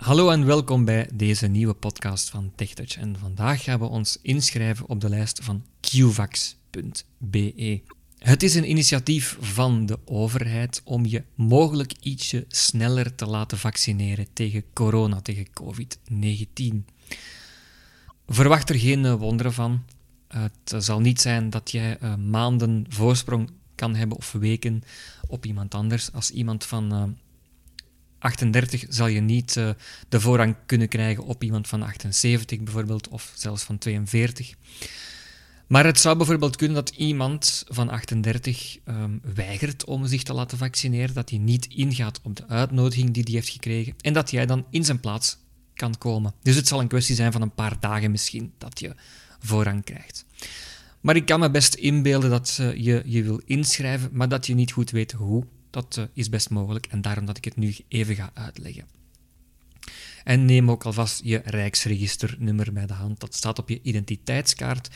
Hallo en welkom bij deze nieuwe podcast van TechTouch. En vandaag gaan we ons inschrijven op de lijst van qvax.be. Het is een initiatief van de overheid om je mogelijk ietsje sneller te laten vaccineren tegen corona, tegen COVID-19. Verwacht er geen wonderen van. Het zal niet zijn dat jij eh, maanden voorsprong kan hebben of weken op iemand anders. Als iemand van eh, 38 zal je niet uh, de voorrang kunnen krijgen op iemand van 78 bijvoorbeeld, of zelfs van 42. Maar het zou bijvoorbeeld kunnen dat iemand van 38 um, ehm, weigert om zich te laten vaccineren, dat hij niet ingaat op de uitnodiging die hij heeft gekregen en dat jij dan in zijn plaats kan komen. Dus het zal een kwestie zijn van een paar dagen misschien dat je voorrang krijgt. Maar ik kan me best inbeelden dat uh, je je wil inschrijven, maar dat je niet goed weet hoe. Dat uh, is best mogelijk en daarom dat ik het nu even ga uitleggen. En neem ook alvast je Rijksregisternummer bij de hand. Dat staat op je identiteitskaart.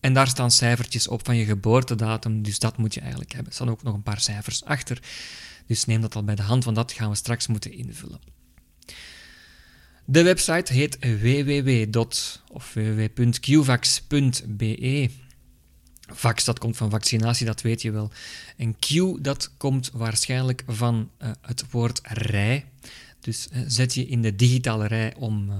En daar staan cijfertjes op van je geboortedatum, dus dat moet je eigenlijk hebben. Er staan ook nog een paar cijfers achter. Dus neem dat al bij de hand, want dat gaan we straks moeten invullen. De website heet www.qvax.be. Vax, dat komt van vaccinatie, dat weet je wel. En Q, dat komt waarschijnlijk van uh, het woord rij. Dus uh, zet je in de digitale rij om uh,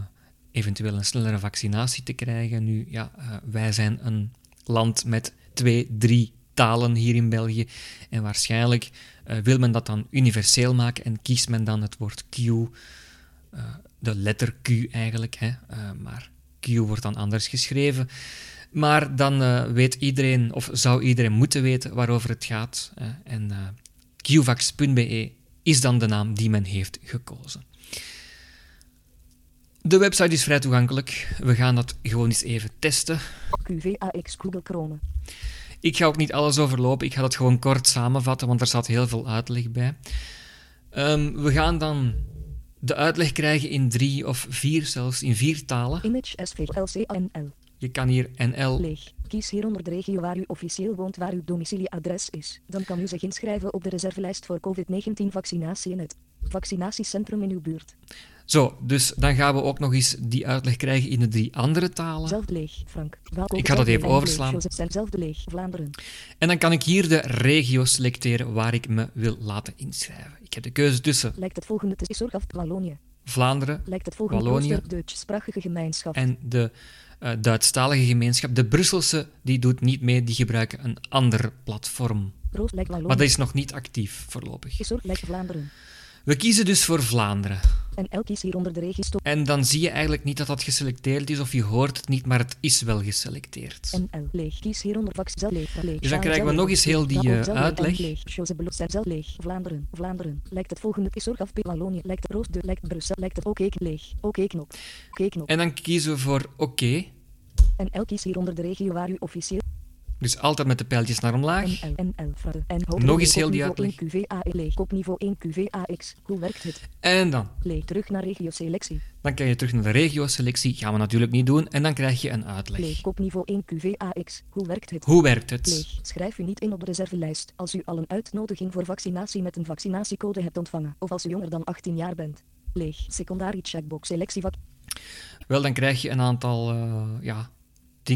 eventueel een snellere vaccinatie te krijgen. Nu, ja, wij zijn een land met twee, drie talen hier in België. En waarschijnlijk wil men dat dan universeel maken en kiest men dan het woord Q, de letter Q eigenlijk. Hè? maar Q wordt dan anders geschreven. Maar dan uh, weet iedereen, of zou iedereen moeten weten waarover het gaat. Uh, en uh, qvax.be is dan de naam die men heeft gekozen. De website is vrij toegankelijk. We gaan dat gewoon eens even testen. QVAX Google Chrome. Ik ga ook niet alles overlopen. Ik ga dat gewoon kort samenvatten, want er staat heel veel uitleg bij. Um, we gaan dan de uitleg krijgen in drie of vier, zelfs in vier talen. Image SVLCNL. Je kan hier NL. Leeg. Kies hieronder de regio waar u officieel woont, waar uw domicilieadres is. Dan kan u zich inschrijven op de reservelijst voor COVID-19 vaccinatie in het vaccinatiecentrum in uw buurt. Zo, dus dan gaan we ook nog eens die uitleg krijgen in de drie andere talen. Zelfde leeg, Frank. Welkom ik ga dat even overslaan. Zelfde leeg, Vlaanderen. En dan kan ik hier de regio selecteren waar ik me wil laten inschrijven. Ik heb de keuze tussen. Lijkt het volgende te zorg Wallonië. Vlaanderen, Lijkt het volgende Wallonië, Duits-sprachige gemeenschap. En de uh, Duitsstalige gemeenschap. De Brusselse die doet niet mee, die gebruiken een ander platform. Maar dat is nog niet actief voorlopig. Vlaanderen. We kiezen dus voor Vlaanderen. En elk kies hieronder de regio. En dan zie je eigenlijk niet dat dat geselecteerd is, of je hoort het niet, maar het is wel geselecteerd. En L leeg. Kies hieronder vax leeg. leeg. Dus dan krijgen we nog eens heel die uh, uitleg. Leeg. Vlaanderen. Vlaanderen. Lijkt het volgende is zorg af Wallonië. Lijkt Roost. Lijkt Brussel. Lijkt het oké leeg. Oké knop. Oké knop. En dan kiezen we voor oké. En elk kies hieronder de regio waar u officieel dus altijd met de pijltjes naar omlaag. Nog eens heel die uitleg. Op niveau 1 QVAX. Hoe werkt het? En dan? Leeg terug naar regio-selectie. Dan kan je terug naar de regio-selectie. Gaan we natuurlijk niet doen. En dan krijg je een uitleg. Leeg op niveau 1 QVAX. Hoe werkt het? Hoe werkt het? Leeg. Schrijf u niet in op de reservelijst als u al een uitnodiging voor vaccinatie met een vaccinatiecode hebt ontvangen. Of als u jonger dan 18 jaar bent. Leeg. Secondary checkbox selectievak. Wel, dan krijg je een aantal uh, ja,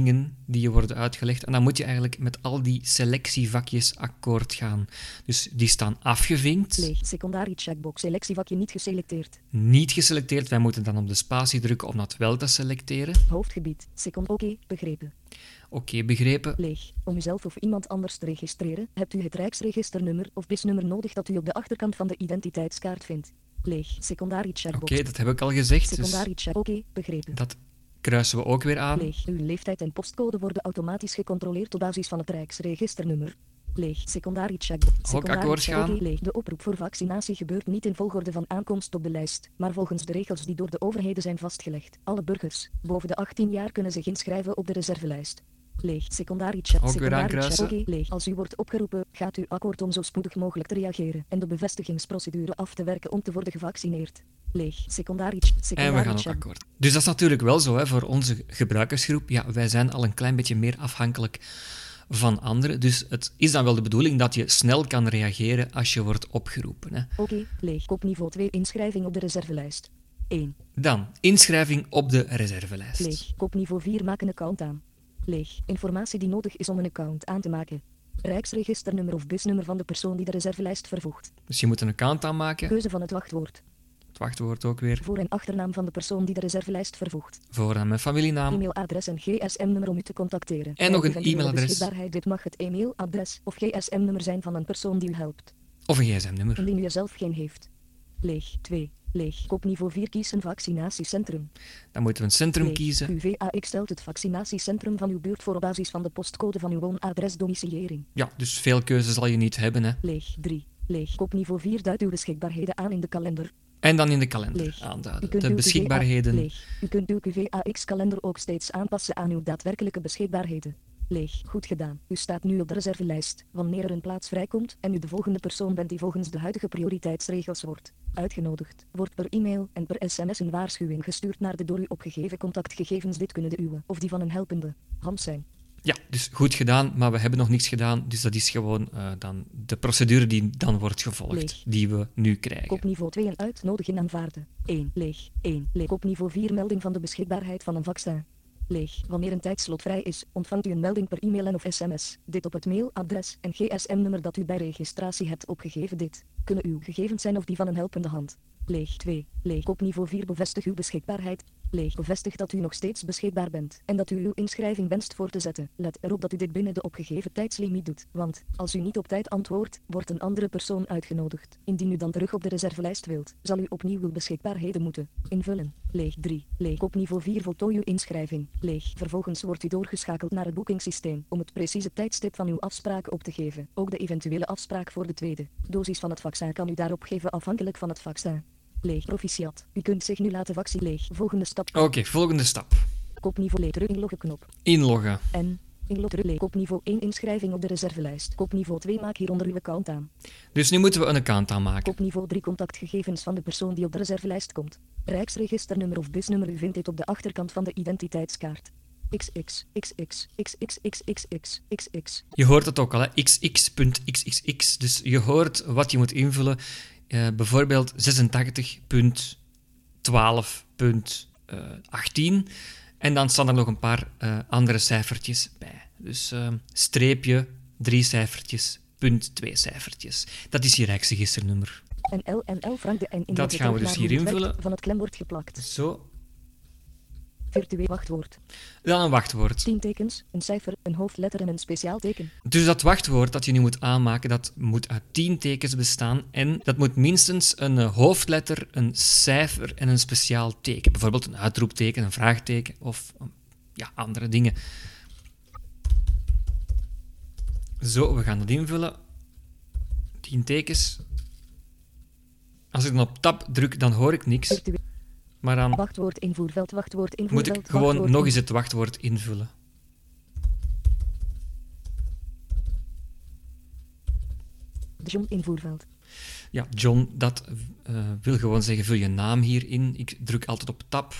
dingen die je worden uitgelegd. En dan moet je eigenlijk met al die selectievakjes akkoord gaan. Dus die staan afgevinkt. Leeg, secondary checkbox, selectievakje niet geselecteerd. Niet geselecteerd. Wij moeten dan op de spatie drukken om dat wel te selecteren. Hoofdgebied, second, oké, okay, begrepen. Oké, okay, begrepen. Leeg. Om uzelf of iemand anders te registreren, hebt u het Rijksregisternummer of BIS-nummer nodig dat u op de achterkant van de identiteitskaart vindt. Leeg. Secondary checkbox. Oké, okay, dat heb ik al gezegd. Dus secondary dus check. Oké, okay, begrepen. Dat kruisen we ook weer aan. Leeg. Uw leeftijd en postcode worden automatisch gecontroleerd op basis van het Rijksregisternummer. Leeg. Secondary check. Ook akkoord gaan. Leeg. De oproep voor vaccinatie gebeurt niet in volgorde van aankomst op de lijst, maar volgens de regels die door de overheden zijn vastgelegd. Alle burgers boven de 18 jaar kunnen zich inschrijven op de reservelijst. Leeg. Okay, leeg. Als u wordt opgeroepen, gaat u akkoord om zo spoedig mogelijk te reageren en de bevestigingsprocedure af te werken om te worden gevaccineerd. Leeg. Secondary En we gaan ook akkoord. Dus dat is natuurlijk wel zo hè, voor onze gebruikersgroep. Ja, wij zijn al een klein beetje meer afhankelijk van anderen. Dus het is dan wel de bedoeling dat je snel kan reageren als je wordt opgeroepen. Oké, okay, leeg. Op niveau 2 inschrijving op de reservelijst. 1. Dan inschrijving op de reservelijst. Leeg. Kopniveau 4 maak een account aan. Leeg. Informatie die nodig is om een account aan te maken. Rijksregisternummer of busnummer van de persoon die de reservelijst vervoegt. Dus je moet een account aanmaken. Keuze van het wachtwoord. Het wachtwoord ook weer. Voor- en achternaam van de persoon die de reservelijst vervoegt. Voornaam en familienaam. E-mailadres en gsm-nummer om u te contacteren. En nog een e-mailadres. Dit mag het e-mailadres of gsm-nummer zijn van een persoon die u helpt. Of een gsm-nummer. Indien u er zelf geen heeft. Leeg. 2. Leeg. Kopniveau 4 kies een vaccinatiecentrum. Dan moeten we een centrum Leeg. kiezen. UVAX stelt het vaccinatiecentrum van uw buurt voor op basis van de postcode van uw woonadres domiciliëring. Ja, dus veel keuze zal je niet hebben. Hè. Leeg 3. Leeg. Kopniveau 4 duidt uw beschikbaarheden aan in de kalender. En dan in de kalender Leeg. Aanduiden. De beschikbaarheden. Leeg. U kunt uw QVAX-kalender ook steeds aanpassen aan uw daadwerkelijke beschikbaarheden. Leeg. Goed gedaan. U staat nu op de reservelijst. Wanneer er een plaats vrijkomt en u de volgende persoon bent die volgens de huidige prioriteitsregels wordt uitgenodigd, wordt per e-mail en per sms een waarschuwing gestuurd naar de door u opgegeven contactgegevens. Dit kunnen de uwe of die van een helpende hand zijn. Ja, dus goed gedaan, maar we hebben nog niks gedaan. Dus dat is gewoon eh, dan de procedure die dan wordt gevolgd, Leeg. die we nu krijgen. Kopniveau 2 en uitnodiging aanvaarden. 1. Leeg. 1. Leeg. Kopniveau 4 melding van de beschikbaarheid van een vaccin. Leeg. Wanneer een tijdslot vrij is, ontvangt u een melding per e-mail en of sms. Dit op het mailadres en gsm-nummer dat u bij registratie hebt opgegeven. Dit kunnen uw gegevens zijn of die van een helpende hand. Leeg 2. Leeg. Kopniveau 4 bevestig uw beschikbaarheid. Leeg. Bevestig dat u nog steeds beschikbaar bent en dat u uw inschrijving wenst voor te zetten. Let erop dat u dit binnen de opgegeven tijdslimiet doet, want als u niet op tijd antwoordt, wordt een andere persoon uitgenodigd. Indien u dan terug op de reservelijst wilt, zal u opnieuw uw beschikbaarheden moeten invullen. Leeg 3. Leeg. Op niveau 4 voltooi uw inschrijving. Leeg. Vervolgens wordt u doorgeschakeld naar het boekingssysteem om het precieze tijdstip van uw afspraak op te geven. Ook de eventuele afspraak voor de tweede dosis van het vaccin kan u daarop geven afhankelijk van het vaccin. Leeg. Proficiat. U kunt zich nu laten vaccin leeg. Volgende stap. Oké, volgende stap. Kopniveau leeg. Inloggen knop. Inloggen. En inlog terug leeg. Kopniveau 1 inschrijving op de reservelijst. Kopniveau 2 maak hieronder uw account aan. Dus nu moeten we een account aanmaken. Kopniveau 3 contactgegevens van de persoon die op de reservelijst komt. Rijksregisternummer of busnummer. U vindt dit op de achterkant van de identiteitskaart. XX, XX, XX. Je hoort het ook al, hè? xx.xxx. Dus je hoort wat je moet invullen. Eh, bijvoorbeeld 86.12.18. En dan staan er nog een paar eh, andere cijfertjes bij. Dus eh, streepje, drie cijfertjes, punt, twee cijfertjes. Dat is je rijksregisternummer. En L en L frank de en in Dat gaan we dus hier invullen. Van het klembord geplakt. Zo. Virtueel wachtwoord. Dan een wachtwoord. 10 tekens, een cijfer, een hoofdletter en een speciaal teken. Dus dat wachtwoord dat je nu moet aanmaken, dat moet uit 10 tekens bestaan. En dat moet minstens een hoofdletter, een cijfer en een speciaal teken. Bijvoorbeeld een uitroepteken, een vraagteken of um, ja, andere dingen. Zo, we gaan dat invullen. 10 tekens. Als ik dan op tab druk, dan hoor ik niks. Virtueel Maar dan wachtwoord invoerveld, wachtwoord moet invoerveld. ik gewoon wachtwoord nog eens het wachtwoord invullen. in- John invoerveld. Ja, John, dat eh, wil gewoon zeggen, vul je naam hierin. Ik druk altijd op tab.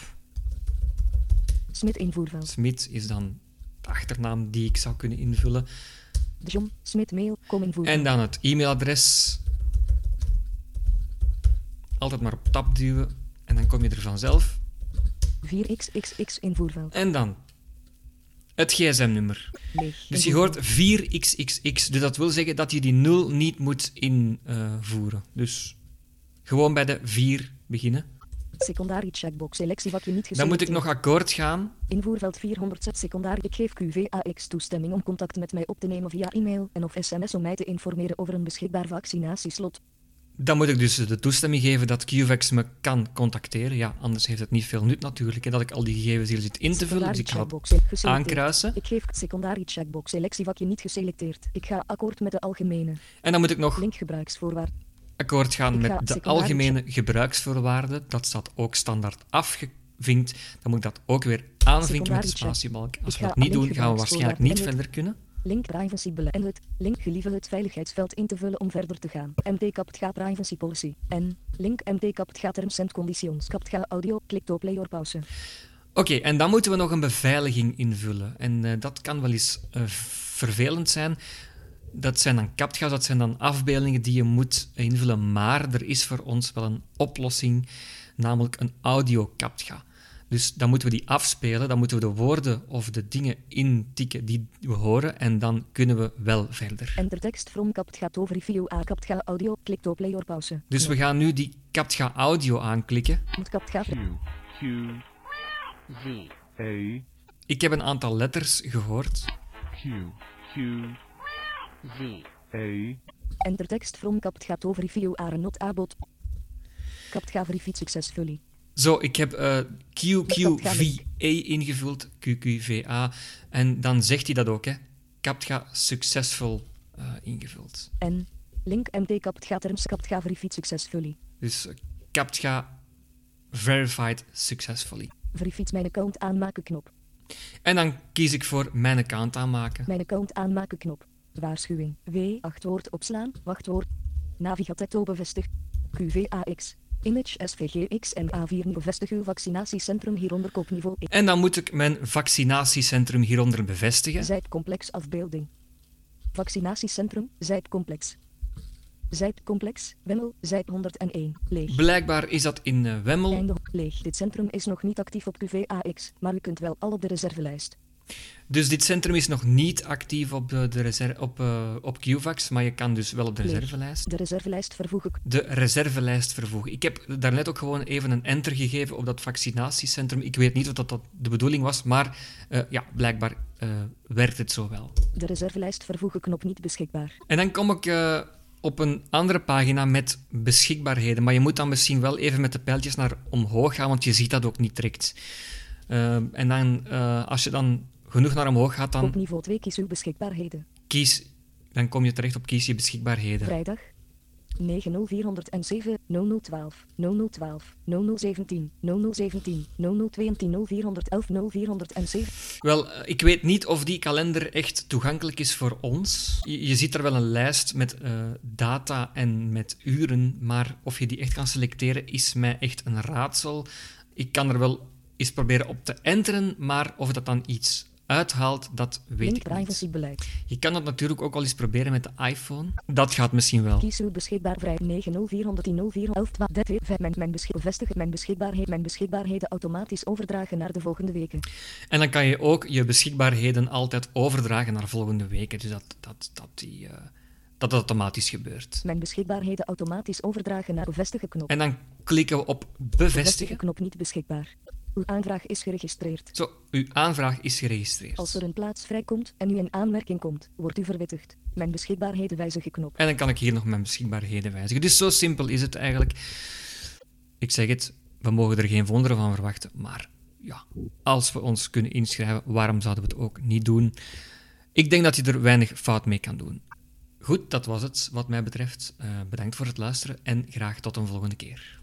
Smit invoerveld. Smit is dan de achternaam die ik zou kunnen invullen. John, Smit mail, kom invoerveld. En dan het e-mailadres. Altijd maar op tab duwen en dan kom je er vanzelf. 4xxx invoerveld. En dan het gsm-nummer. Dus je hoort 4xxx. Dus dat wil zeggen dat je die 0 niet moet invoeren. dus gewoon bij de 4 beginnen. Secondari checkbox selectievakje niet Dan geselecteerd. moet ik nog akkoord gaan. Invoerveld 400 secondari. Ik geef QVAX toestemming om contact met mij op te nemen via e-mail en of sms om mij te informeren over een beschikbaar vaccinatieslot. Dan moet ik dus de toestemming geven dat QVAX me kan contacteren. Ja, anders heeft het niet veel nut natuurlijk. Hè, dat ik al die gegevens hier zit in te vullen. Dus ik ga aankruisen. Ik geef secondari checkbox selectievakje niet geselecteerd. Ik ga akkoord met de algemene En dan moet ik nog link gebruiksvoorwaarden. akkoord gaan ga met de algemene gebruiksvoorwaarden. Dat staat ook standaard afgevinkt. Dan moet ik dat ook weer aanvinken met de spatiebalk. Als we dat niet doen, gaan we waarschijnlijk niet verder kunnen. Link privacy beleid. En het link gelieve het veiligheidsveld in te vullen om verder te gaan. MT kapt ga privacy policy. En link MT kapt ga terms and conditions. Kapt ga audio. Klik op play or pauze. Oké, en dan moeten we nog een beveiliging invullen. En eh, dat kan wel eens eh, vervelend zijn. Dat zijn dan captcha's, dat zijn dan afbeeldingen die je moet invullen. Maar er is voor ons wel een oplossing. namelijk een audio-captcha. Dus dan moeten we die afspelen, dan moeten we de woorden of de dingen intikken die we horen en dan kunnen we wel verder. Enter tekst from CaptCha to review a CaptCha audio. Klik op play or pauze. Dus we gaan nu die CaptCha audio aanklikken. Moet CaptCha Q Q Z A Ik heb een aantal letters gehoord. Q Q Z A Enter tekst from CaptCha to review a not abot. CaptCha verified successfully. Zo, ik heb eh, QQVA ingevuld, QQVA, en dan zegt hij dat ook, hè. CaptCha successful eh, ingevuld. En link MT CaptCha terms CaptCha verified successfully. Dus eh, CaptCha verified successfully. Verified mijn account aanmaken knop. En dan kies ik voor mijn account aanmaken. Mijn account aanmaken knop. Waarschuwing. W. 8 woord opslaan. Wachtwoord. Navigatetto bevestigd. QVAX. Image SVGX en A4 bevestig uw vaccinatiecentrum hieronder koopniveau 1. En dan moet ik mijn vaccinatiecentrum hieronder bevestigen. Zijpcomplex afbeelding. Vaccinatiecentrum, Zijpcomplex. Zijpcomplex, Wemmel, Zijp 101, leeg. Blijkbaar is dat in eh, Wemmel. Einde, leeg. Dit centrum is nog niet actief op QVAX, maar u kunt wel al op de reservelijst. Dus dit centrum is nog niet actief op, de, de reser- op, eh, op QVAX, maar je kan dus wel op de reservelijst. De reservelijst vervoeg ik. De reservelijst vervoegen. Ik heb daarnet ook gewoon even een enter gegeven op dat vaccinatiecentrum. Ik weet niet of dat, dat de bedoeling was, maar eh, ja, blijkbaar eh, werkt het zo wel. De reservelijst vervoegen knop niet beschikbaar. En dan kom ik eh, op een andere pagina met beschikbaarheden. Maar je moet dan misschien wel even met de pijltjes naar omhoog gaan, want je ziet dat ook niet direct. Eh, en dan, eh, als je dan genoeg naar omhoog gaat, dan, Koopniveau 2 kies uw beschikbaarheden. kies, dan kom je terecht op kies je beschikbaarheden. Vrijdag 90407 0012 0012 0017 0017 0022 0411 0407 Wel, eh, ik weet niet of die kalender echt toegankelijk is voor ons. Je, je ziet er wel een lijst met eh, data en met uren, maar of je die echt kan selecteren is mij echt een raadsel. Ik kan er wel eens proberen op te enteren, maar of dat dan iets uithaalt, dat weet Link ik niet. privacybeleid. Je kan dat natuurlijk ook al eens proberen met de iPhone. Dat gaat misschien wel. Kies uw beschikbaar vrij 90410 0411 12 mijn, mijn beschik bevestigen mijn beschikbaarheid mijn beschikbaarheden automatisch overdragen naar de volgende weken. En dan kan je ook je beschikbaarheden altijd overdragen naar volgende weken. Dus dat dat, dat, die, eh, dat automatisch gebeurt. Mijn beschikbaarheden automatisch overdragen naar bevestigen knop. En dan klikken we op Bevestigen bevestigen. knop niet beschikbaar. Uw aanvraag is geregistreerd. Zo, uw aanvraag is geregistreerd. Als er een plaats vrijkomt en u in aanmerking komt, wordt u verwittigd. Mijn beschikbaarheden wijzigen knop. En dan kan ik hier nog mijn beschikbaarheden wijzigen. Dus zo simpel is het eigenlijk. Ik zeg het, we mogen er geen wonderen van verwachten. Maar ja, als we ons kunnen inschrijven, waarom zouden we het ook niet doen? Ik denk dat je er weinig fout mee kan doen. Goed, dat was het wat mij betreft. Eh, bedankt voor het luisteren en graag tot een volgende keer.